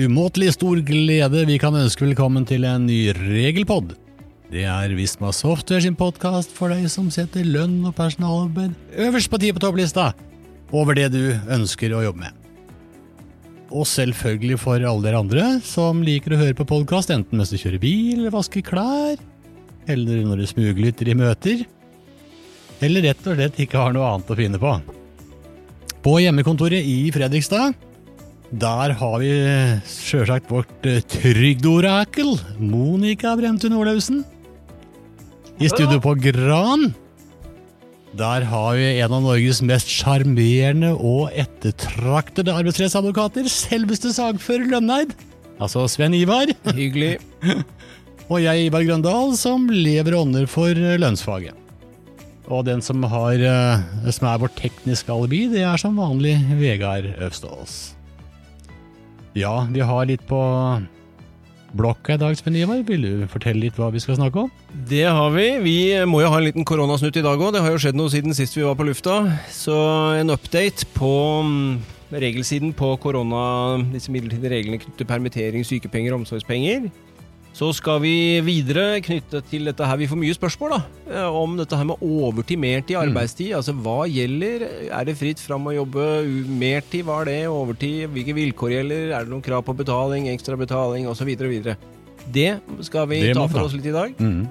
umåtelig stor glede vi kan ønske velkommen til en ny regelpod. Det er Visma Software sin podkast for deg som setter lønn og personalarbeid øverst på ti på topplista over det du ønsker å jobbe med. Og selvfølgelig for alle dere andre som liker å høre på podkast enten mens du kjører bil, eller vasker klær, eller når du smuglytter i møter, eller rett og slett ikke har noe annet å finne på. På hjemmekontoret i Fredrikstad der har vi sjølsagt vårt eh, trygdeorakel, Monica Bremtun Olaussen. I studio på Gran. Der har vi en av Norges mest sjarmerende og ettertraktede arbeidsrettsadvokater, selveste sagfører Lønneid. Altså Sven Ivar. Hyggelig. og jeg, Ivar Grøndal, som lever ånder for lønnsfaget. Og den som, har, eh, som er vårt tekniske alibi, det er som vanlig Vegard Øvstås. Ja, vi har litt på blokka i dag, Sven Ivar. Vil du fortelle litt hva vi skal snakke om? Det har vi. Vi må jo ha en liten koronasnutt i dag òg. Det har jo skjedd noe siden sist vi var på lufta. Så en update på mm, regelsiden på korona, disse midlertidige reglene knyttet til permittering, sykepenger og omsorgspenger. Så skal vi videre knytte til dette her. Vi får mye spørsmål da, eh, om dette her med overtid, mertid, mm. arbeidstid. Mm. Altså hva gjelder? Er det fritt fram å jobbe mertid? Hva er det? Overtid? Hvilke vilkår gjelder? Er det noen krav på betaling, ekstra betaling osv.? Det skal vi det ta for oss litt i dag. Mm.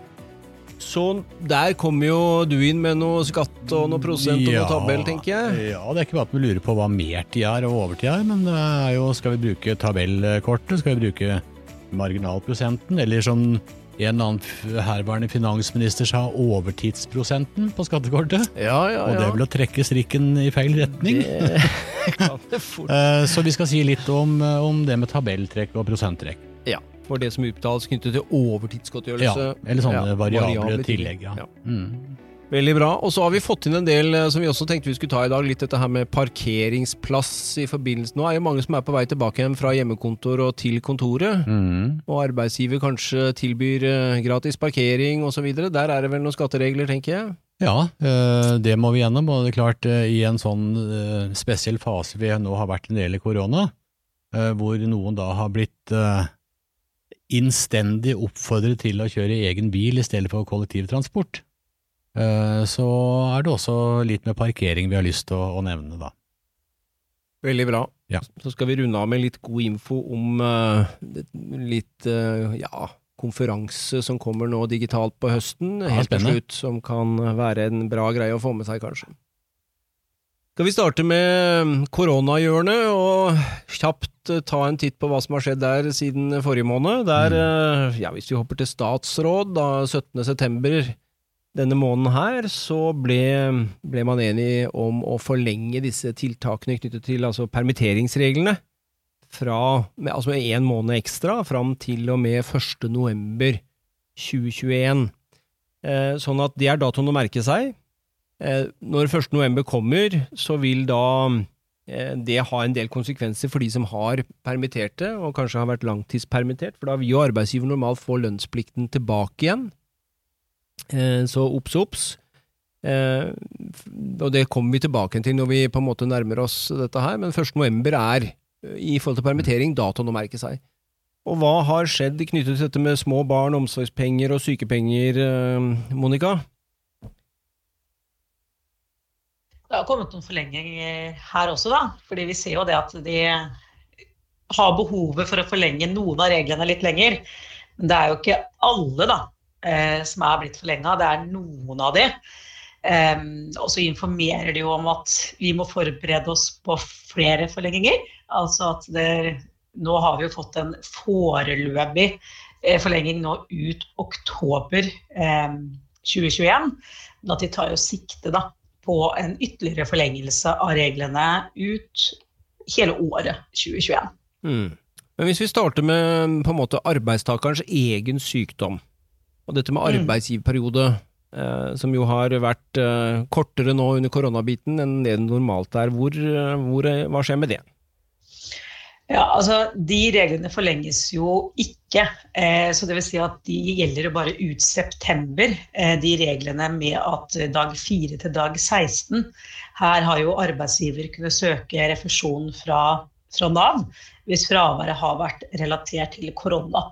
Så der kommer jo du inn med noe skatt og noe prosent og ja, noe tabell, tenker jeg. Ja, det er ikke bare at vi lurer på hva mertid er og overtid er, men det er jo, skal vi bruke tabellkortet? Skal vi bruke marginalprosenten, eller som en eller annen herværende finansminister sa, overtidsprosenten på skattekortet. Ja, ja, ja. Og det er vel å trekke strikken i feil retning. Det kan det fort. Eh, så vi skal si litt om, om det med tabelltrekk og prosenttrekk. Ja, for det som utbetales knyttet til overtidsgodtgjørelse. Ja, eller sånne variable, variable tillegg. ja. Mm. Veldig bra. Og så har vi fått inn en del eh, som vi også tenkte vi skulle ta i dag. Litt dette her med parkeringsplass i forbindelse Nå er jo mange som er på vei tilbake igjen fra hjemmekontor og til kontoret. Mm. Og arbeidsgiver kanskje tilbyr eh, gratis parkering osv. Der er det vel noen skatteregler, tenker jeg? Ja, eh, det må vi gjennom. Og det er klart, i en sånn spesiell fase vi nå har vært når det gjelder korona, hvor noen da har blitt innstendig oppfordret til å kjøre egen bil i stedet for kollektivtransport så er det også litt med parkering vi har lyst til å, å nevne, da. Veldig bra. Ja. Så skal vi runde av med litt god info om uh, litt uh, ja, konferanse som kommer nå digitalt på høsten, ja, helt til slutt, som kan være en bra greie å få med seg, kanskje. Skal vi starte med koronahjørnet og kjapt ta en titt på hva som har skjedd der siden forrige måned. Der, mm. ja, Hvis vi hopper til statsråd, da 17. september denne måneden her så ble, ble, man enig om å forlenge disse tiltakene knyttet til altså permitteringsreglene fra med, altså med én måned ekstra fram til og med 1. november 2021. Eh, sånn at det er datoen å merke seg. Eh, når 1. november kommer, så vil da eh, det ha en del konsekvenser for de som har permitterte, og kanskje har vært langtidspermittert, for da vil jo arbeidsgiver normalt få lønnsplikten tilbake igjen så obs, obs. Eh, og det kommer vi tilbake til når vi på en måte nærmer oss dette her, men 1. november er, i forhold til permittering, datoen å merke seg. Og hva har skjedd knyttet til dette med små barn, omsorgspenger og sykepenger, eh, Monica? Det har kommet noen forlenginger her også, da. Fordi vi ser jo det at de har behovet for å forlenge noen av reglene litt lenger. Men det er jo ikke alle, da eh, som er blitt forlenga. Det er noen av de. Um, og så informerer de jo om at vi må forberede oss på flere forlenginger. Altså at det, nå har vi jo fått en foreløpig eh, forlenging nå ut oktober eh, 2021. Men at de tar jo sikte da, på en ytterligere forlengelse av reglene ut hele året 2021. Mm. Men hvis vi starter med på en måte arbeidstakerens egen sykdom. Og dette med mm. arbeidsgiverperiode, eh, som jo har vært eh, kortere nå under koronabiten enn det normalt er, hvor, eh, hvor, eh, hva skjer med det? Ja, altså De reglene forlenges jo ikke. Eh, så det vil si at de gjelder bare ut september. Eh, de reglene med at dag 4 til dag 16 Her har jo arbeidsgiver kunnet søke refusjon fra fra Nav hvis fraværet har vært relatert til korona.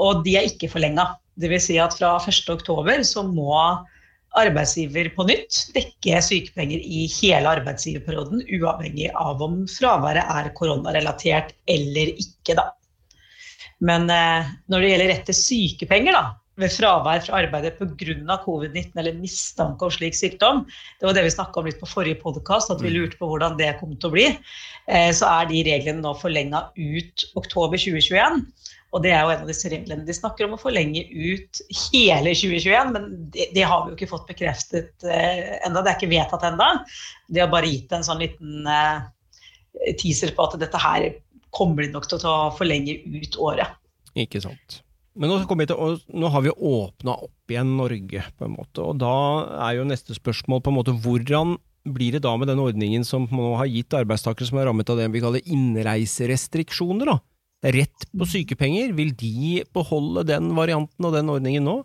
Og de er ikke forlenga. Dvs. Si at fra 1.10 så må arbeidsgiver på nytt dekke sykepenger i hele arbeidsgiverperioden, uavhengig av om fraværet er koronarelatert eller ikke. Da. Men eh, når det gjelder rett til sykepenger, da, ved fravær fra arbeidet pga. covid-19 eller mistanke om slik sykdom, det var det vi snakka om litt på forrige podkast, at vi mm. lurte på hvordan det kom til å bli, eh, så er de reglene nå forlenga ut oktober 2021. Og det er jo en av disse reglene de snakker om å forlenge ut hele 2021, men det, det har vi jo ikke fått bekreftet eh, enda, Det er ikke vedtatt enda. De har bare gitt en sånn liten eh, teaser på at dette her kommer de nok til å forlenge ut året. Ikke sant. Men nå, til, nå, har vi åpna opp igjen Norge, på en måte. Og da er jo neste spørsmål på en måte hvordan blir det da med den ordningen som nå har gitt arbeidstakere som er rammet av det vi kaller innreiserestriksjoner, da? Rett på sykepenger, vil de beholde den varianten og den ordningen nå?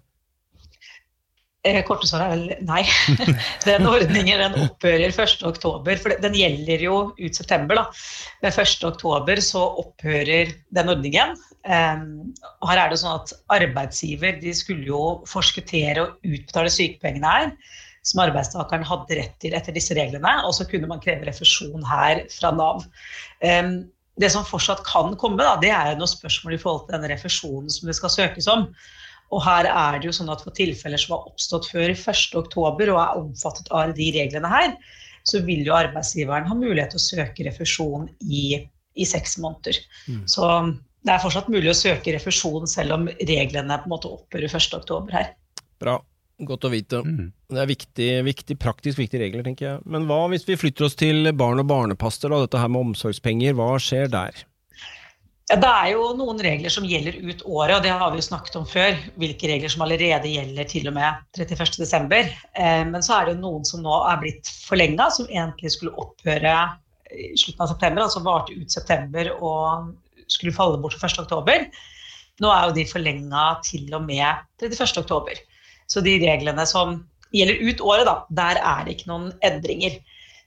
Eh, korte svaret er vel nei. Den ordningen den opphører 1.10. For den gjelder jo ut september. da. Men 1.10 så opphører den ordningen. Og her er det sånn at Arbeidsgiver de skulle jo forskuttere og utbetale sykepengene her, som arbeidstakeren hadde rett til etter disse reglene. Og så kunne man kreve refusjon her fra Nav. Det som fortsatt kan komme, da, det er noe spørsmål i forhold til den refusjonen som det skal søkes om. Og her er det jo sånn at For tilfeller som har oppstått før 1.10 og er omfattet av de reglene her, så vil jo arbeidsgiveren ha mulighet til å søke refusjon i, i seks måneder. Mm. Så det er fortsatt mulig å søke refusjon selv om reglene på en måte opphører 1.10 her. Bra. Godt å vite. Mm. Det er viktig, viktig, praktisk viktige regler, tenker jeg. Men hva hvis vi flytter oss til barn og barnepaster, da, dette her med omsorgspenger, hva skjer der? Ja, det er jo noen regler som gjelder ut året, og det har vi jo snakket om før. Hvilke regler som allerede gjelder til og med 31.12. Eh, men så er det jo noen som nå er blitt forlenga, som egentlig skulle opphøre i slutten av september, altså varte ut september og skulle falle bort 1.10. Nå er jo de forlenga til og med 31.10. Så de reglene som gjelder ut året, da, der er det ikke noen endringer.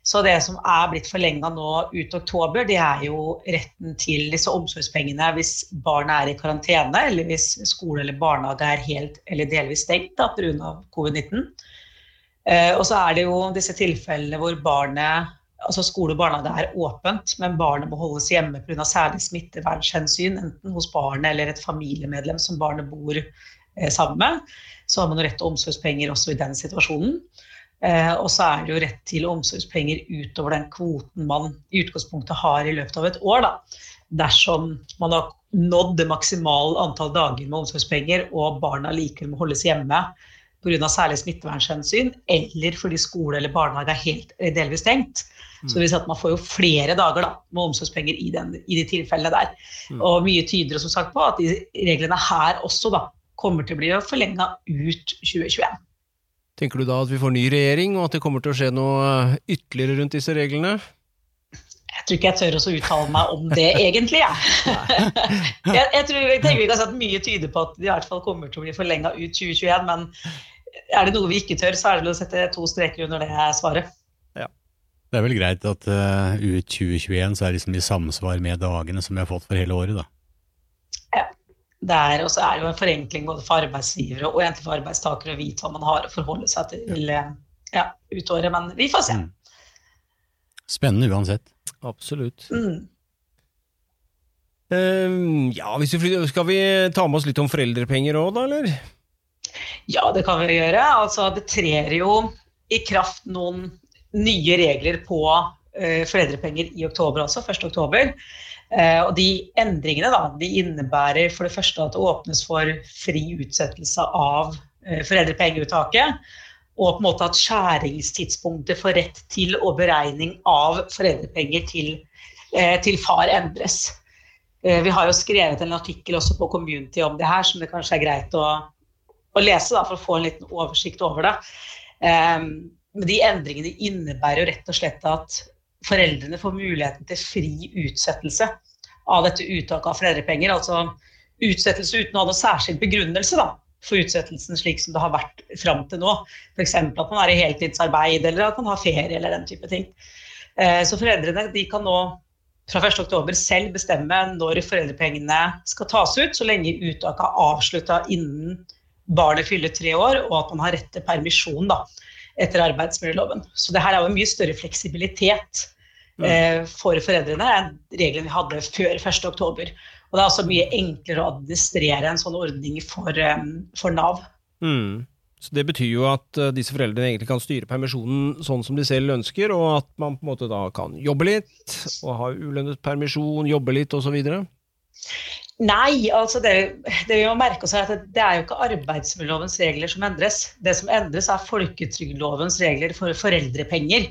Så det som er blitt forlenga nå ut oktober, det er jo retten til disse omsorgspengene hvis barnet er i karantene, eller hvis skole eller barnehage er helt eller delvis stengt pga. covid-19. Eh, og så er det jo disse tilfellene hvor barnet altså skole og barnehage er åpent, men barnet må holdes hjemme pga. særlig smittevernhensyn, enten hos barnet eller et familiemedlem som barnet bor eh, sammen med. Så har man rett til omsorgspenger også i den situasjonen. Eh, og så er det jo rett til omsorgspenger utover den kvoten man i utgangspunktet har i løpet av et år. Da. Dersom man har nådd det maksimale antall dager med omsorgspenger, og barna likevel må holdes hjemme pga. særlig smittevernhensyn, eller fordi skole eller barnehage er helt delvis stengt. Mm. Så det vil si at man får jo flere dager da, med omsorgspenger i, den, i, de tilfellene der. Mm. Og mye tyder som sagt på at de reglene her også da, kommer til å bli forlenga ut 2021. Tenker du da at vi får ny regjering, og at det kommer til å skje noe eh, ytterligere rundt disse reglene? Jeg tror ikke jeg tør å uttale meg om det, egentlig. Jeg. jeg, jeg, tror, jeg tenker vi kan si at Mye tyder på at det i hvert fall kommer til å bli forlenga ut 2021. Men er det noe vi ikke tør, så er det vel å sette to streker under det svaret. Ja. Det er vel greit at uh, ut 2021 så er det liksom i samsvar med dagene som vi har fått for hele året, da. Der, og så er det jo en forenkling både for arbeidsgivere og egentlig for arbeidstakere å vite hva man har å forholde seg til ja, utåret. Men vi får se. Mm. Spennende uansett. Absolutt. Mm. Uh, ja, vi, skal vi ta med oss litt om foreldrepenger òg, da, eller? Ja, det kan vi gjøre. Altså, det trer jo i kraft noen nye regler på uh, foreldrepenger i oktober også, 1. oktober. Eh, og de endringene da, de innebærer for det første at det åpnes for fri utsettelse av eh, foreldrepengeuttaket. Og på en måte at skjæringstidspunktet for rett til og beregning av foreldrepenger til, eh, til far endres. Vi har jo skrevet en artikkel også på Community om det her, som det kanskje er greit å, å lese da, for å få en liten oversikt over det. Men de endringene innebærer jo rett og slett at foreldrene får muligheten til fri utsettelse av dette uttaket av foreldrepenger. Altså utsettelse uten å ha noen særskilt begrunnelse da, for utsettelsen slik som det har vært fram til nå. F.eks. at man er i heltidsarbeid eller at man har ferie eller den type ting. Eh, så foreldrene de kan nå fra 1.10 selv bestemme når foreldrepengene skal tas ut, så lenge uttaket er avslutta innen barnet fyller tre år, og at man har rett til permisjon da, etter arbeidsmiljøloven. Så det her er jo en mye større fleksibilitet mm. eh, for foreldrene enn reglene vi hadde før 1.10. Og det er også mye enklere å administrere en sånn ordning for, um, for Nav. Mm. Så Det betyr jo at uh, disse foreldrene egentlig kan styre permisjonen sånn som de selv ønsker, og at man på en måte da kan jobbe litt, og ha ulønnet permisjon, jobbe litt osv.? Nei, altså det, det, vi må merke oss er at det er jo ikke arbeidsmiljølovens regler som endres. Det som endres, er folketrygdlovens regler for foreldrepenger.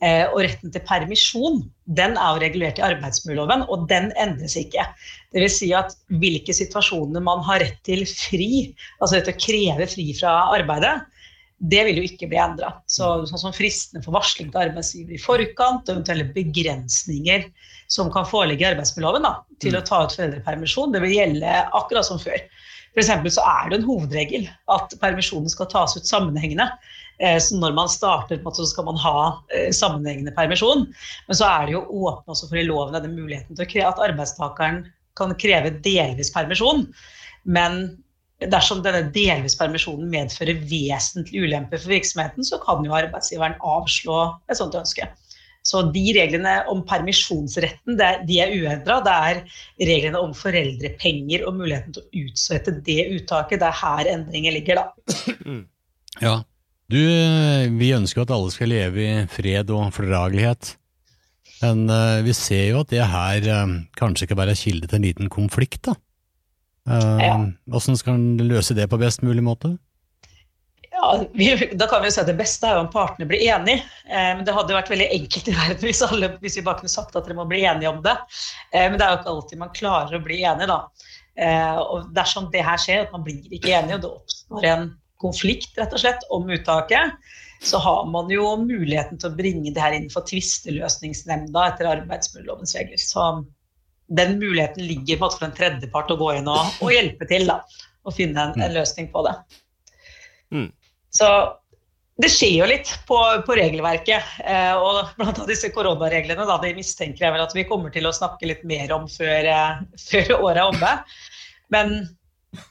Eh, og retten til permisjon den er jo regulert i arbeidsmiljøloven, og den endres ikke. Dvs. Si at hvilke situasjoner man har rett til fri, altså rett til å kreve fri fra arbeidet, det vil jo ikke bli endra. Så, sånn som fristene for varsling til arbeidsgiver i forkant, og eventuelle begrensninger som kan foreligge i arbeidsmiljøloven da, til å ta ut foreldrepermisjon, det vil gjelde akkurat som før. For så er det en hovedregel at permisjonen skal tas ut sammenhengende. Eh, så når man starter, så skal man ha eh, sammenhengende permisjon. Men så er det jo åpne også for i loven denne muligheten til at arbeidstakeren kan kreve delvis permisjon. Men dersom denne delvis permisjonen medfører vesentlig ulempe for virksomheten, så kan jo arbeidsgiveren avslå et sånt ønske. Så de reglene om permisjonsretten de er uendra. Det er reglene om foreldrepenger og muligheten til å utsette det uttaket. Det er her endringen ligger, da. Ja, du, vi ønsker at alle skal leve i fred og fordragelighet. Men uh, vi ser jo at det her uh, kanskje bare er kilde til en liten konflikt, da. Ja. Hvordan skal en løse det på best mulig måte? Ja, vi, Da kan vi jo si at det beste er jo om partene blir enige. Eh, men det hadde jo vært veldig enkelt i verden hvis, alle, hvis, vi bare kunne sagt at dere må bli enige om det. Eh, men det er jo ikke alltid man klarer å bli enig, da. Eh, og dersom det her skjer, at man blir ikke enig, og det oppstår en konflikt rett og slett om uttaket, så har man jo muligheten til å bringe det her inn for tvisteløsningsnemnda etter arbeidsmiljølovens regler. Så den muligheten ligger på for en tredjepart å gå inn og, og hjelpe til da, og finne en, en løsning på det. Mm. Så det skjer jo litt på, på regelverket. Eh, og blant annet disse koronareglene da, de mistenker jeg vel at vi kommer til å snakke litt mer om før, eh, før året er omme. Men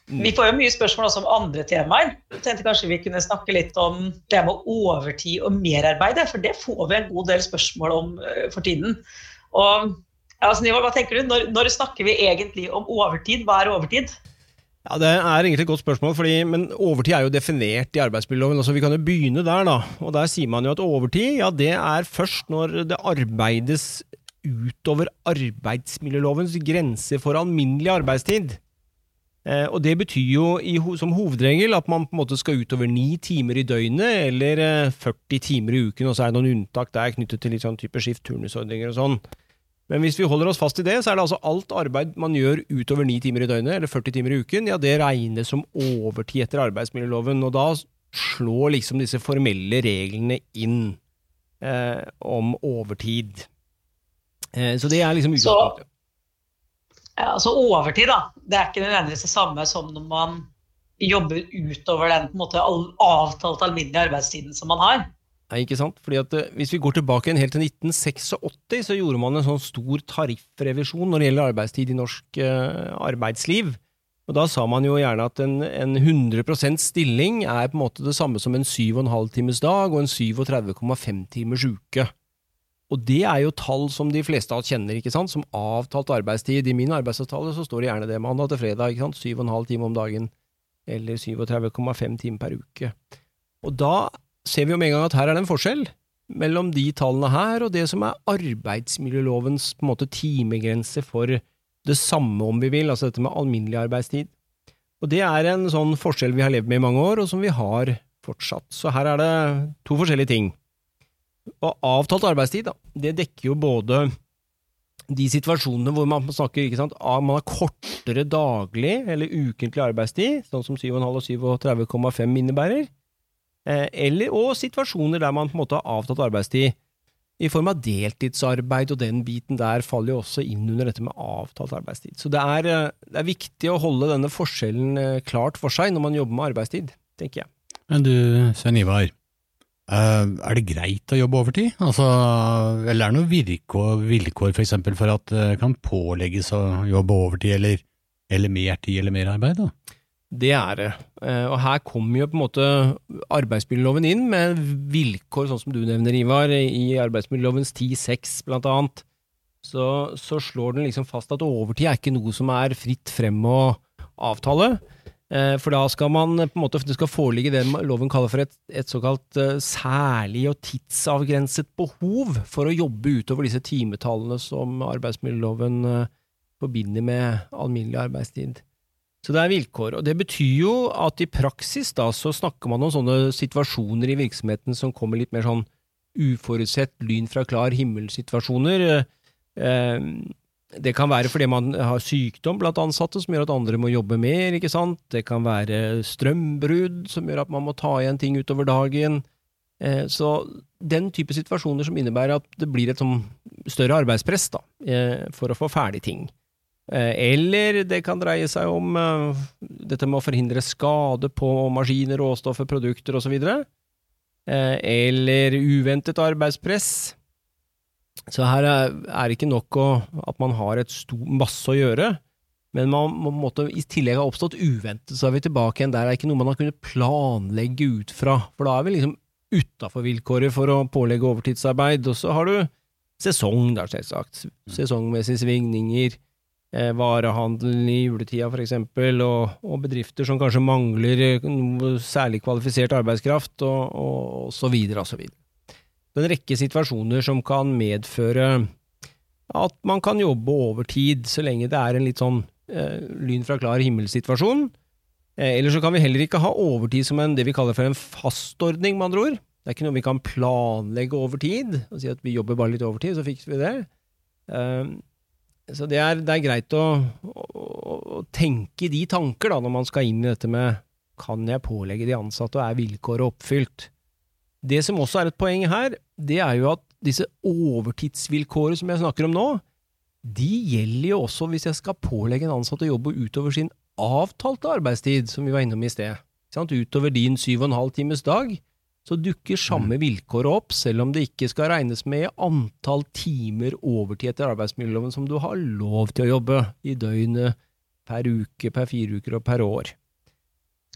Mm. Vi får jo mye spørsmål også om andre temaer. Jeg tenkte kanskje vi kunne snakke litt om det med overtid og merarbeid, for det får vi en god del spørsmål om uh, for tiden. Og altså, Niva, hva tenker du? Når, når, snakker vi egentlig om overtid? Hva er overtid? Ja, Det er egentlig et godt spørsmål, fordi, men overtid er jo definert i arbeidsmiljøloven. Altså, vi kan jo begynne der, da. Og Der sier man jo at overtid ja, det er først når det arbeides utover arbeidsmiljølovens grenser for alminnelig arbeidstid. Eh, og Det betyr jo i, som hovedregel at man på en måte skal utover ni timer i døgnet, eller 40 eh, timer i uken, og så er det noen unntak der knyttet til litt sånn type skift-turnusordninger og sånn. Men hvis vi holder oss fast i det, så er det altså alt arbeid man gjør utover ni timer i døgnet, eller 40 timer i uken, ja, det regnes som overtid etter arbeidsmiljøloven. Og da slår liksom disse formelle reglene inn eh, om overtid. Eh, så det er liksom utgangspunktet. Altså overtid, da. Det er ikke nødvendigvis det samme som når man jobber utover den på en måte avtalt alminnelige arbeidstiden som man har. Nei, ikke sant? Fordi at eh, Hvis vi går tilbake helt til 1986, så gjorde man en sånn stor tariffrevisjon når det gjelder arbeidstid i norsk uh, arbeidsliv. Og Da sa man jo gjerne at en, en 100% stilling er på en måte det samme som en 7,5 times dag og en 37,5 timers uke. Og det er jo tall som de fleste av oss kjenner, ikke sant, som avtalt arbeidstid. I min arbeidsavtale så står det gjerne det mandag til fredag, ikke sant, 7,5 timer om dagen, eller 37,5 timer per uke. Og da ser vi jo med en gang at her er det en forskjell mellom de tallene her og det som er arbeidsmiljølovens på en måte timegrense for det samme, om vi vil, altså dette med alminnelig arbeidstid. Og det er en sånn forskjell vi har levd med i mange år, og som vi har fortsatt. Så her er det to forskjellige ting. Og avtalt arbeidstid, da, det dekker jo både de situasjonene hvor man snakker ikke sant, man har kortere daglig eller ukentlig arbeidstid, sånn som 7,5 og 37,5 innebærer, eller, og situasjoner der man på en måte har avtalt arbeidstid i form av deltidsarbeid, og den biten der faller jo også inn under dette med avtalt arbeidstid. Så det er, eh, det er viktig å holde denne forskjellen eh, klart for seg når man jobber med arbeidstid, tenker jeg. Men du, Svein Ivar, er det greit å jobbe overtid? Altså, eller er det noen vilkår, vilkår for for at det kan pålegges å jobbe overtid, eller, eller mer tid eller mer arbeid? da? Det er det. Uh, og her kommer jo på en måte arbeidsmiljøloven inn med vilkår, sånn som du nevner, Ivar. I arbeidsmiljølovens 10-6 blant annet, så, så, slår den liksom fast at overtid er ikke noe som er fritt frem å avtale. Eh, for da skal man på en måte, det skal foreligge det loven kaller for et, et såkalt uh, særlig og tidsavgrenset behov for å jobbe utover disse timetallene som arbeidsmiljøloven forbinder med alminnelig arbeidstid. Så det er vilkår. Og det betyr jo at i praksis da så snakker man om sånne situasjoner i virksomheten som kommer litt mer sånn uforutsett, lyn fra klar himmel-situasjoner. Uh, det kan være fordi man har sykdom blant ansatte som gjør at andre må jobbe mer, ikke sant. Det kan være strømbrudd som gjør at man må ta igjen ting utover dagen. Eh, så den type situasjoner som innebærer at det blir et sånn større arbeidspress da, eh, for å få ferdig ting. Eh, eller det kan dreie seg om dette med å forhindre skade på maskiner, råstoffer, produkter osv. Eller uventet arbeidspress så her er det ikke nok å, at man har et stor, masse å gjøre, men man må måtte, i tillegg ha oppstått uventet, så er vi tilbake igjen der. Det er ikke noe man har kunnet planlegge ut fra, for da er vi liksom utafor vilkåret for å pålegge overtidsarbeid. Og så har du sesong, da, selvsagt. Sesongmessige svingninger, eh, varehandelen i juletida eksempel, og, og, bedrifter som kanskje mangler noe særlig kvalifisert arbeidskraft, og, og, og så videre og så videre Det er en rekke situasjoner som kan medføre at man kan jobbe over tid, så lenge det er en litt sånn eh, lyn fra klar himmel-situasjon. Eh, eller så kan vi heller ikke ha overtid som en, det vi kaller for en fastordning, med andre ord. Det er ikke noe vi kan planlegge over tid, og si at vi jobber bare litt overtid, så fikser vi det. Eh, så det er, det er greit å, å, å, tenke de tanker da, når man skal inn i dette med kan jeg pålegge de ansatte, og er vilkåret oppfylt? Det som også er et poeng her, det er jo at disse overtidsvilkårene som jeg snakker om nå, de gjelder jo også hvis jeg skal pålegge en ansatt å jobbe utover sin avtalte arbeidstid, som vi var innom i sted. Utover din syv og en halv times dag, så dukker samme mm. vilkår opp, selv om det ikke skal regnes med antall timer overtid etter arbeidsmiljøloven som du har lov til å jobbe i døgnet, per uke, per fire uker og per år.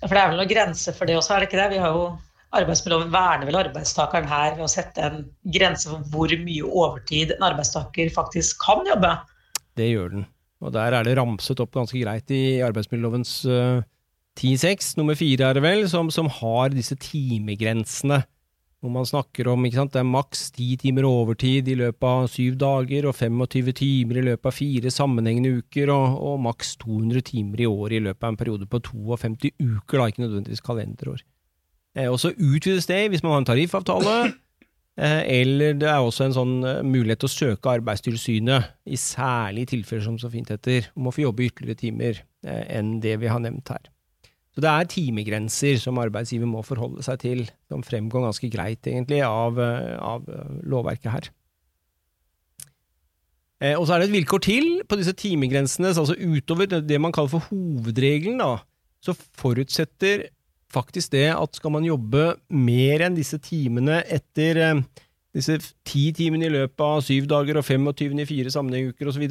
Ja, For det er vel noen grenser for det også, er det ikke det? Vi har jo Arbeidsmiljøloven verner vel arbeidstakeren her ved å sette en grense for hvor mye overtid en arbeidstaker faktisk kan jobbe. Det gjør den, og der er det ramset opp ganske greit i arbeidsmiljølovens uh, 10-6, nummer fire er det vel, som, som, har disse timegrensene. Hvor man snakker om ikke sant, det er maks ti timer overtid i løpet av syv dager, og 25 timer i løpet av fire sammenhengende uker, og, og maks 200 timer i året i løpet av en periode på 52 uker, da, ikke nødvendigvis kalenderår. Eh, og så utvides det hvis man har en tariffavtale, eh, eller det er også en sånn eh, mulighet til å søke Arbeidstilsynet, i særlige tilfeller som så fint heter, om å få jobbe ytterligere timer enn det vi har nevnt her. Så det er timegrenser som arbeidsgiver må forholde seg til, som fremgår ganske greit, egentlig, av, av lovverket her. Eh, og så er det et vilkår til på disse timegrensene, altså utover det man kaller for hovedregelen, da, så forutsetter faktisk det at skal man jobbe mer enn disse timene etter eh, disse ti timene i løpet av syv dager og 25 i fire sammenhenguker osv.,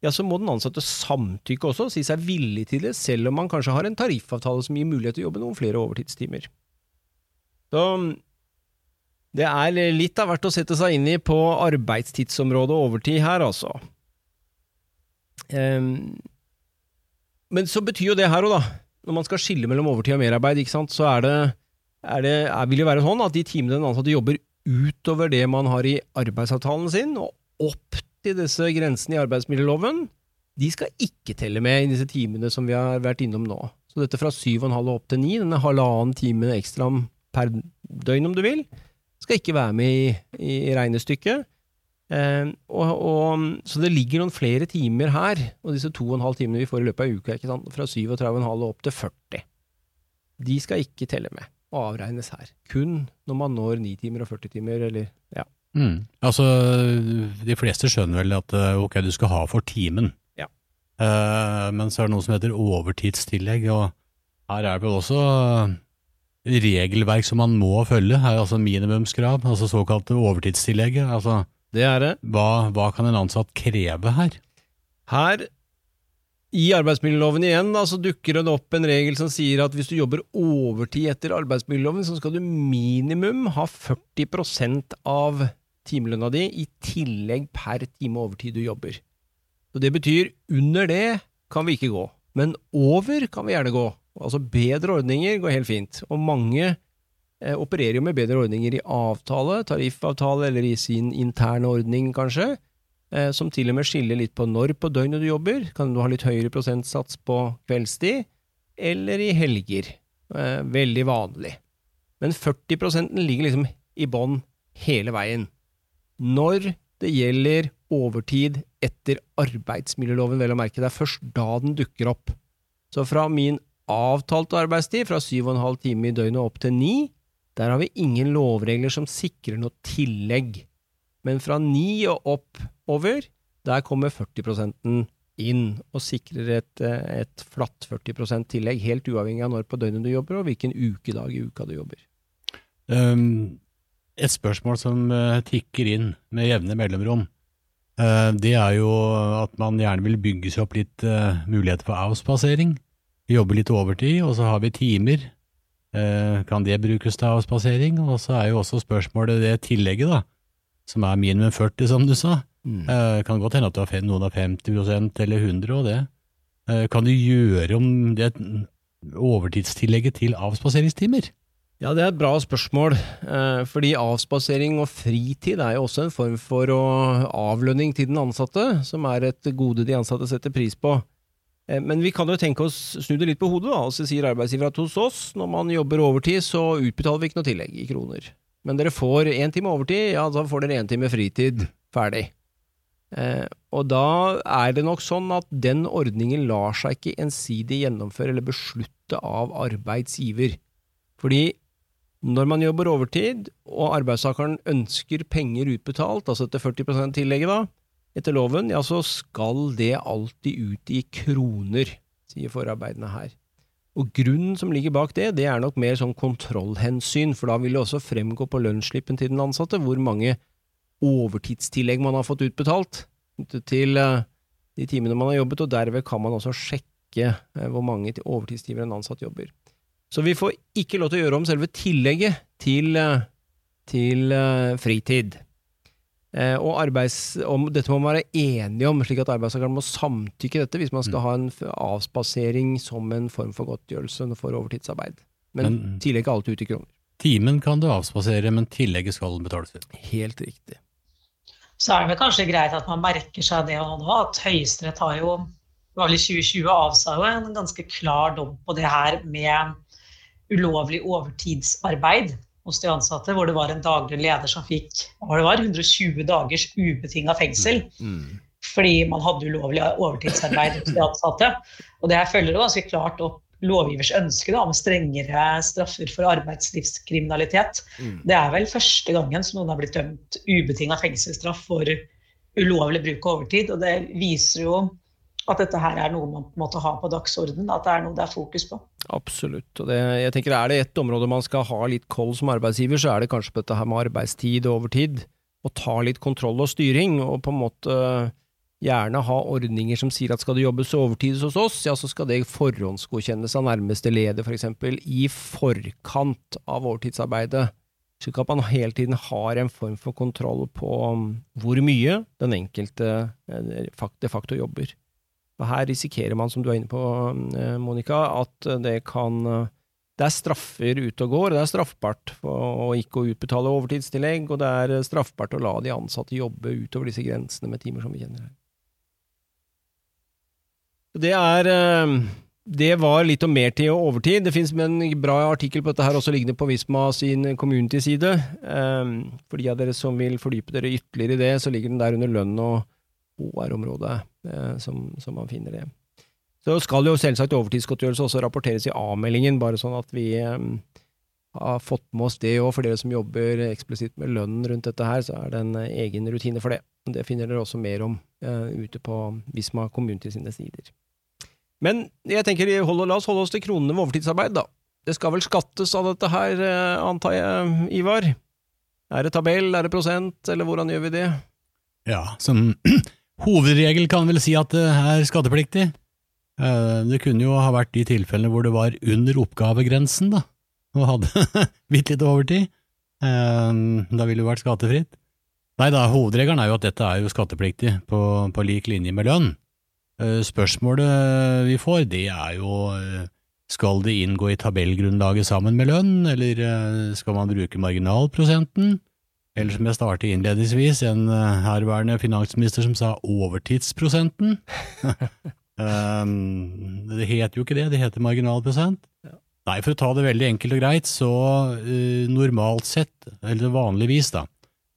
ja, så må den ansatte samtykke også, si seg villig til det, selv om man kanskje har en tariffavtale som gir mulighet til å jobbe noen flere overtidstimer. Så det er litt av hvert å sette seg inn i på arbeidstidsområdet overtid her, altså. Um, men så betyr jo det her òg, da, når man skal skille mellom overtid og merarbeid, ikke sant, så er det, er det vil det være sånn at de timene den ansatte jobber utover det man har i arbeidsavtalen sin, og opp til disse grensene i arbeidsmiljøloven, de skal ikke telle med i disse timene som vi har vært innom nå. Så dette fra syv og en halv opp til ni, denne halvannen time ekstra per døgn om du vil, skal ikke være med i, i regnestykket. Eh, og, og, så det ligger noen flere timer her, og disse to og en halv timene vi får i løpet av uka, ikke sant? fra 37,5 og opp til 40, de skal ikke telle med og avregnes her. Kun når man når 9 timer og 40 timer, eller ja. Mm. Altså, de fleste skjønner vel at eh, ok, du skal ha for timen, ja. uh, men så er det noe som heter overtidstillegg, og her er det vel også regelverk som man må følge, er altså minimumskrav, altså såkalte overtidstillegget. Altså, det er det. Hva, hva kan en ansatt kreve her? Her i arbeidsmiljøloven igjen da, så dukker det opp en regel som sier at hvis du jobber overtid etter arbeidsmiljøloven, så skal du minimum ha 40% av timelønna di i tillegg per time overtid du jobber. Så Det betyr under det kan vi ikke gå, men over kan vi gjerne gå. Altså bedre ordninger går helt fint, og mange eh, opererer jo med bedre ordninger i avtale, tariffavtale eller i sin interne ordning, kanskje eh, som til og med skiller litt på når på døgnet du jobber. Kan du ha litt høyere prosentsats på kveldstid, eller i helger. Eh, veldig vanlig. Men 40% ligger liksom i bånn hele veien. Når det gjelder overtid etter arbeidsmiljøloven, vel å merke, det er først da den dukker opp. Så fra min avtalte arbeidstid, fra 7,5 timer i døgnet opp til 9, der har vi ingen lovregler som sikrer noe tillegg. Men fra 9 og opp over, der kommer 40% inn og sikrer et, et flatt 40% tillegg, helt uavhengig av når på døgnet du jobber og hvilken ukedag i uka du jobber. Um, et spørsmål som uh, tikker inn med jevne mellomrom, uh, det er jo at man gjerne vil bygge seg opp litt uh, muligheter for avspasering. Vi jobber litt overtid, og så har vi timer. kan det brukes til avspasering? Og så er jo også spørsmålet det tillegget, da, som er minimum 40, som du sa. Mm. Kan godt hende at du har noen av 50 eller 100 og det. Kan du gjøre om det overtidstillegget til avspaseringstimer? Ja, det er et bra spørsmål, uh, fordi avspasering og fritid er jo også en form for avlønning til den ansatte, som er et gode de ansatte setter pris på. Men vi kan jo tenke oss, snu det litt på hodet, da, så sier arbeidsgiver at hos oss, når man jobber overtid, så utbetaler vi ikke noe tillegg i kroner. Men dere får én time overtid, ja, da får dere én time fritid. Ferdig. Eh, og da er det nok sånn at den ordningen lar seg ikke ensidig gjennomføre eller beslutte av arbeidsgiver. Fordi når man jobber overtid, og arbeidstakeren ønsker penger utbetalt, altså etter 40% tillegget da, etter loven, ja, så skal det alltid ut i kroner, sier forarbeidene her. Og grunnen som ligger bak det, det er nok mer sånn kontrollhensyn, for da vil det også fremgå på lønnsslippen til den ansatte hvor mange overtidstillegg man har fått utbetalt til eh, de timene man har jobbet, og derved kan man også sjekke eh, hvor mange overtidstimer en ansatt jobber. Så vi får ikke lov til å gjøre om selve tillegget til, eh, til fritid. Og, arbeids, om, dette må man være enige om, slik at arbeidstakeren må samtykke dette hvis man skal mm. ha en avspasering som en form for godtgjørelse for overtidsarbeid. Men, men tillegget er alltid ute i kroner. Timen kan du avspasere, men tillegget skal betales ut. Helt riktig så er det kanskje greit at man merker seg det nå, at Høyesterett har jo var i 2020 avsa jo en ganske klar dom på det her med ulovlig overtidsarbeid hos de ansatte, hvor det var en daglig leder som fikk det var, 120 dagers ubetinga fengsel. Mm. Fordi man hadde ulovlig overtidsarbeid hos de ansatte. Og det her følger jo ganske klart opp lovgivers ønske da, om strengere straffer for arbeidslivskriminalitet. Mm. Det er vel første gangen som noen har blitt dømt ubetinga fengselsstraff for ulovlig bruk av overtid. Og det viser jo at dette her er noe man måte har på dagsordenen, at det er noe det er fokus på. Absolutt. og det, jeg tenker Er det ett område man skal ha litt koll som arbeidsgiver, så er det kanskje på dette her med arbeidstid og overtid. Og ta litt kontroll og styring, og på en måte gjerne ha ordninger som sier at skal det jobbes overtid hos oss, ja, så skal det forhåndsgodkjennes av nærmeste leder, f.eks., for i forkant av overtidsarbeidet, slik at man hele tiden har en form for kontroll på um, hvor mye den enkelte eh, de facto jobber. Og her risikerer man, som du er inne på, eh, Monica, at det kan eh, det er straffer ute og går. Det er straffbart å ikke utbetale overtidstillegg, og det er straffbart å la de ansatte jobbe utover disse grensene med timer som vi kjenner her. Det er eh, det var litt om mer til og overtid. Det finnes en bra artikkel på dette her også liggende på Visma sin community-side. For de av dere som vil fordype dere ytterligere i det, så ligger den der under lønn og HR-området, som, som, man finner det. Så skal jo selvsagt overtidsgodtgjørelse også rapporteres i avmeldingen, bare sånn at vi um, har fått med oss det òg. For dere som jobber eksplisitt med lønnen rundt dette her, så er det en egen rutine for det. Det finner dere også mer om ute på Visma Community sine sider. Men jeg tenker, hold, la oss holde oss til kronene med overtidsarbeid, da. Det skal vel skattes av dette her, antar jeg, Ivar? Er det tabell, er det prosent, eller hvordan gjør vi det? Ja, som hovedregel kan vel si at det er skattepliktig. Det kunne jo ha vært de tilfellene hvor det var under oppgavegrensen, da, og hadde bitte litt overtid. Da ville det vært skattefritt. Nei da, hovedregelen er jo at dette er jo skattepliktig på, på lik linje med lønn. Eh, spørsmålet vi får, det er jo eh, skal det inngå i tabellgrunnlaget sammen med lønn, eller eh, skal man bruke marginalprosenten? Eller som jeg startet innledningsvis, en herværende finansminister som sa overtidsprosenten. det heter jo ikke det, det heter marginalprosent. Nei, for å ta det veldig enkelt og greit, så normalt sett, eller vanligvis da,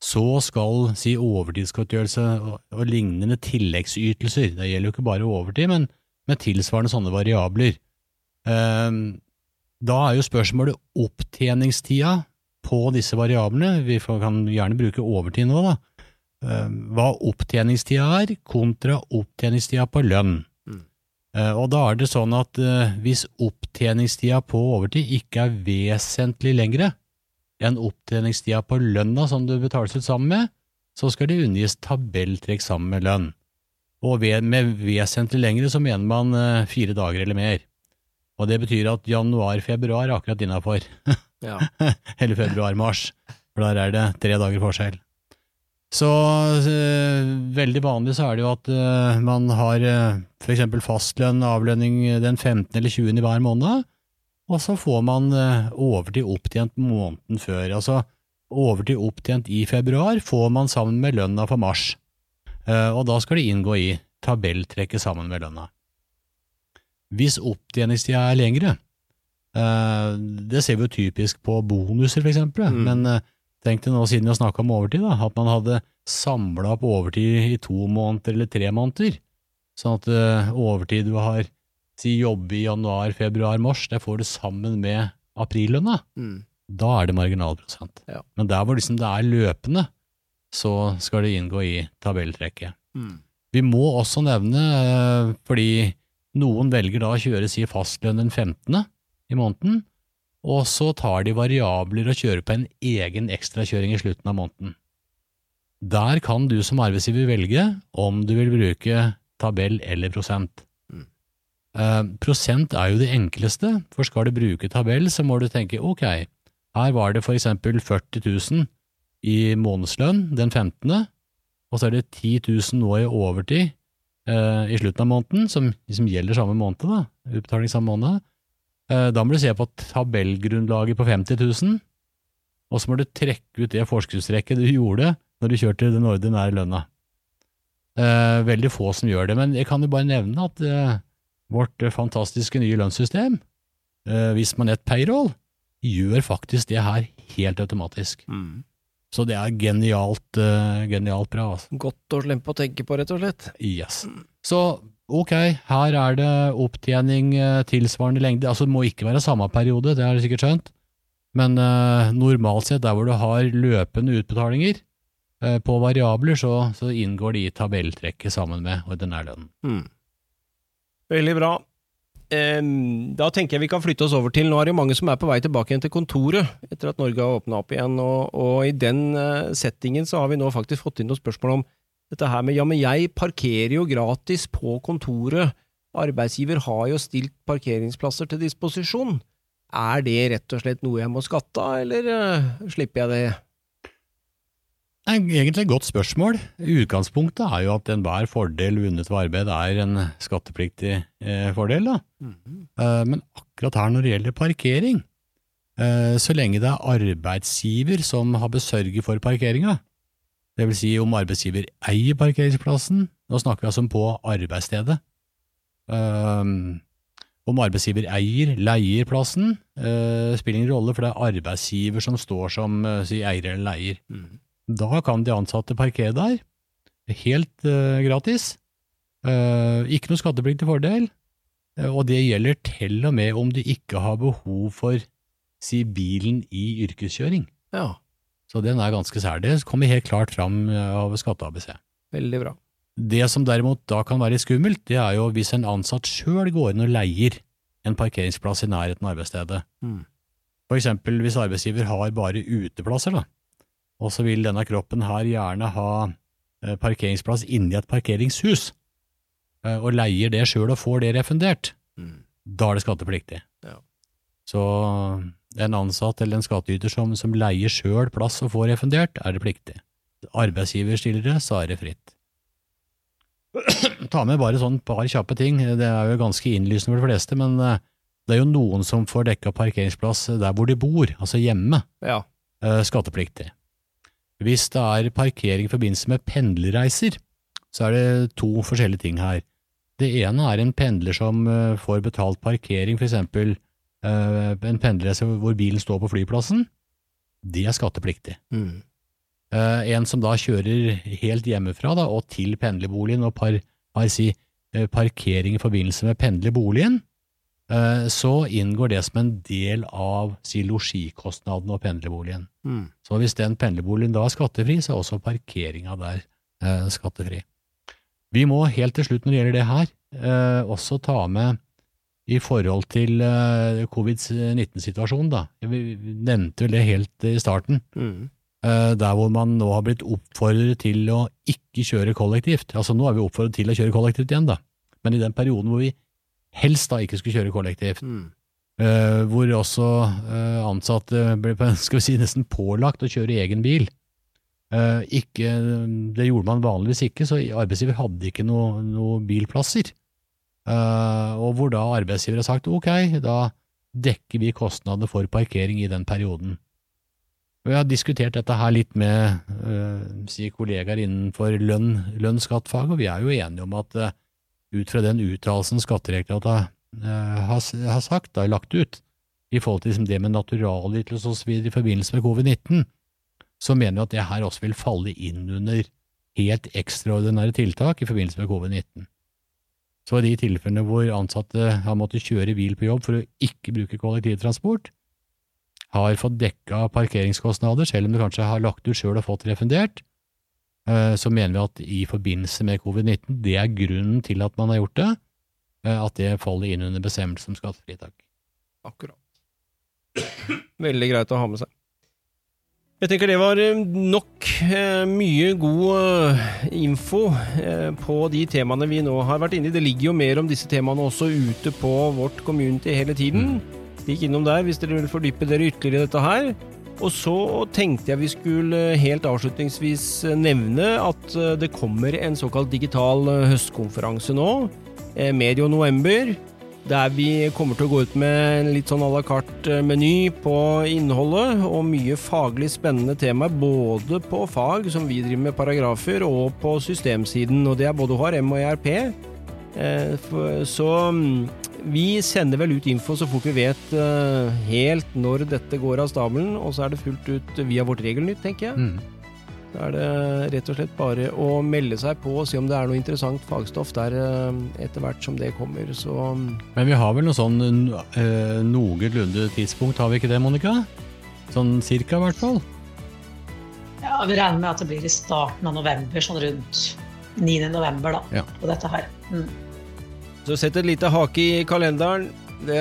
så skal si overtidsgodtgjørelse og, og lignende tilleggsytelser, det gjelder jo ikke bare overtid, men med tilsvarende sånne variabler. Um, da er jo spørsmålet opptjeningstida på disse variablene, vi kan gjerne bruke overtid nå, da, um, hva opptjeningstida er kontra opptjeningstida på lønn. Mm. Uh, og da er det sånn at uh, hvis opptjeningstida på overtid ikke er vesentlig lengre, enn opptjeningstida på lønna som du betales ut sammen med, så skal det unngis tabelltrekk sammen med lønn. Og med vesentlig lengre så mener man eh, fire dager eller mer. Og det betyr at januar-februar er akkurat innafor. ja. eller februar-mars, for der er det tre dager forskjell. Så øh, veldig vanlig så er det jo at øh, man har øh, for eksempel fastlønn, avlønning den 15. eller 20. i hver måned, og så får man øh, overtid opptjent måneden før. Altså overtid opptjent i februar får man sammen med lønna for mars, eh, og da skal det inngå i tabelltrekket sammen med lønna. Hvis opptjeningstida er lengre, eh, det ser vi jo typisk på bonuser eksempel, mm. men tenk deg nå siden vi har snakka om overtid, da, at man hadde samla opp overtid i to måneder eller tre måneder, sånn at overtid du har si jobbe i januar, februar, mars, det får du sammen med aprillønna. Mm. Da er det marginalprosent. Ja. Men der hvor liksom det er løpende, så skal det inngå i tabelltrekket. Mm. Vi må også nevne, eh, fordi noen velger da å kjøre si fastlønn den 15. i måneden, og så tar de variabler og kjører på en egen ekstrakjøring i slutten av måneden. Der kan du som arbeidsgiver velge om du vil bruke tabell eller prosent. Uh, prosent er jo det enkleste, for skal du bruke tabell, så må du tenke ok, her var det for eksempel 40 000 i månedslønn den 15., og så er det 10 000 nå i overtid uh, i slutten av måneden, som som gjelder samme måned, da, utbetaling samme måned. Uh, da må du se på tabellgrunnlaget på 50 000, og så må du trekke ut det forskuddstrekket du gjorde når du kjørte den ordinære lønna. veldig få som gjør det, men jeg kan jo bare nevne at vårt eh, fantastiske nye lønnssystem, eh, hvis man er et payroll, gjør faktisk det her helt automatisk. Mm. Så det er genialt, genialt bra. Altså. Godt å slippe å tenke på, rett og slett. Yes. Så ok, her er det opptjening uh, tilsvarende lengde, altså det må ikke være samme periode, det har du sikkert skjønt, men eh, normalt sett der hvor du har løpende utbetalinger på variabler, så, så, inngår de i tabelltrekket sammen med ordinær lønn. Mm. Veldig bra. Da tenker jeg vi kan flytte oss over til Nå er det jo mange som er på vei tilbake igjen til kontoret etter at Norge har åpna opp igjen, og, og, i den eh, settingen så har vi nå faktisk fått inn noen spørsmål om dette her med ja, men jeg parkerer jo gratis på kontoret, arbeidsgiver har jo stilt parkeringsplasser til disposisjon. Er det rett og slett noe jeg må skatte av, eller uh, slipper jeg det? Egentlig et godt spørsmål. Utgangspunktet er jo at enhver fordel vunnet ved arbeid er en skattepliktig eh, fordel. Da. Mm -hmm. eh, men akkurat her når det gjelder parkering, eh, så lenge det er arbeidsgiver som har besørget for parkeringa, det vil si om arbeidsgiver eier parkeringsplassen, nå snakker vi altså om på arbeidsstedet. Um, om arbeidsgiver eier, leier plassen, uh, spiller ingen rolle, for det er arbeidsgiver som står som uh, si, eier eller leier. Mm. Da kan de ansatte parkere der, helt uh, gratis. Ikke noe skatteplikt til fordel, og det gjelder til og med om du ikke har behov for si bilen i yrkeskjøring. Ja. Så den er ganske sær. Det kommer helt klart fram av Skatte-ABC. Veldig bra. Det som derimot da kan være skummelt, det er jo hvis en ansatt sjøl går inn og leier en parkeringsplass i nærheten av arbeidsstedet. Mm. For eksempel hvis arbeidsgiver har bare uteplasser, da, og så vil denne kroppen her gjerne ha eh, parkeringsplass inni et parkeringshus, eh, og leier det sjøl og får det refundert, Mm. da er det skattepliktig. Ja. Så en ansatt eller en skattyter som, som leier sjøl plass og får refundert, er det pliktig. Arbeidsgiver stiller det, så er det fritt. Ta med bare sånn par kjappe ting, det er jo ganske innlysende for de fleste, men eh, det er jo noen som får dekka parkeringsplass der hvor de bor, altså hjemme, Ja. eh, skattepliktig. Hvis det er parkering i forbindelse med pendlerreiser, så er det to forskjellige ting her. Det ene er en pendler som eh, får betalt parkering, for eksempel en pendlerreise hvor bilen står på flyplassen. Det er skattepliktig. Mm. Eh, en som da kjører helt hjemmefra da, og til pendlerboligen og par, par si, eh, parkering i forbindelse med pendlerboligen, eh, så inngår det som en del av si losjikostnadene og pendlerboligen. Mm. Så hvis den pendlerboligen da er skattefri, så er også parkeringa der eh, skattefri. Vi må helt til slutt når det gjelder det her, eh, også ta med i forhold til uh, covid-19-situasjonen, da. Vi nevnte vel det helt i starten. Mm. Uh, der hvor man nå har blitt oppfordret til å ikke kjøre kollektivt. Altså nå er vi oppfordret til å kjøre kollektivt igjen, da. Men i den perioden hvor vi helst da ikke skulle kjøre kollektivt, Mm. uh, hvor også eh, ansatte ble skal vi si, nesten pålagt å kjøre egen bil. Eh, ikke, det gjorde man vanligvis ikke, så arbeidsgiver hadde ikke noen noe bilplasser. Eh, og hvor da arbeidsgiver har sagt ok, da dekker vi kostnadene for parkering i den perioden. Og Jeg har diskutert dette her litt med øh, si kollegaer innenfor lønn, lønnsskattfag, og vi er jo enige om at øh, ut fra den uttalelsen Skattedirektoratet øh, har, har sagt, da, lagt ut, i forhold til liksom, det med naturalytelse osv. i forbindelse med covid-19, så mener vi at det her også vil falle inn under helt ekstraordinære tiltak i forbindelse med covid-19. Så i de tilfellene hvor ansatte har måttet kjøre bil på jobb for å ikke bruke kollektivtransport, har fått dekka parkeringskostnader, selv om du kanskje har lagt ut sjøl og fått refundert, eh, så mener vi at i forbindelse med covid-19, det er grunnen til at man har gjort det, eh, at det faller inn under bestemmelse om skattefritak. Akkurat. Veldig greit å ha med seg. Jeg tenker det var eh, nok eh, mye god eh, info på de temaene vi nå har vært inne i. Det ligger jo mer om disse temaene også ute på vårt community hele tiden. Stikk innom der hvis dere vil fordype dere ytterligere i dette her. Og så tenkte jeg vi skulle helt avslutningsvis nevne at det kommer en såkalt digital høstkonferanse nå, medio november. Der vi kommer til å gå ut med en litt sånn à la carte-meny på innholdet, og mye faglig spennende temaer, både på fag, som vi driver med paragrafer, og på systemsiden. Og det er både HRM og ERP. Eh, Så mm, vi sender vel ut info så fort vi vet eh, helt når dette går av stabelen, og så er det fullt ut via vårt Regelnytt, tenker jeg. Mm. Da er det rett og slett bare å melde seg på og se om det er noe interessant fagstoff der eh, etter hvert som det kommer. Så mm, Men vi har vel noe sånn øh, noenlunde tidspunkt, har vi ikke det, Monica? Sånn cirka, i hvert fall. Ja, Vi regner med at det blir i starten av november, sånn rundt 9. november, da, Ja. på dette her. Mm. Så sett et lite hake i kalenderen, det,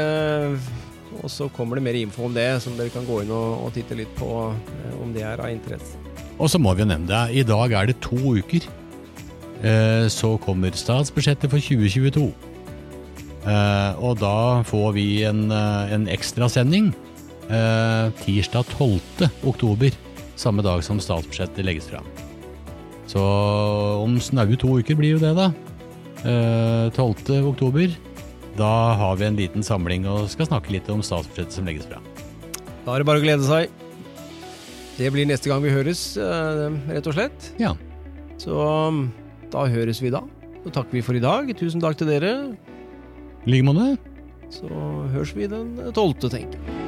og så kommer det mer info om det, som dere kan gå inn og, og titte litt på eh, om det er av interesse. Og så må vi jo nevne det, i dag er det to uker. Eh, så kommer statsbudsjettet for 2022. Eh, og da får vi en, eh, en ekstrasending tirsdag 12. oktober, samme dag som statsbudsjettet legges fram. Så om snaue to uker blir jo det, da. Eh, 12. oktober. Da har vi en liten samling og skal snakke litt om statsbudsjettet som legges fram. Da er det bare å glede seg. Det blir neste gang vi høres, eh, rett og slett. Ja. Så mm, da høres vi da. Så takker vi for i dag. Tusen takk til dere. I like måte. Så høres vi den tolvte, tenker jeg.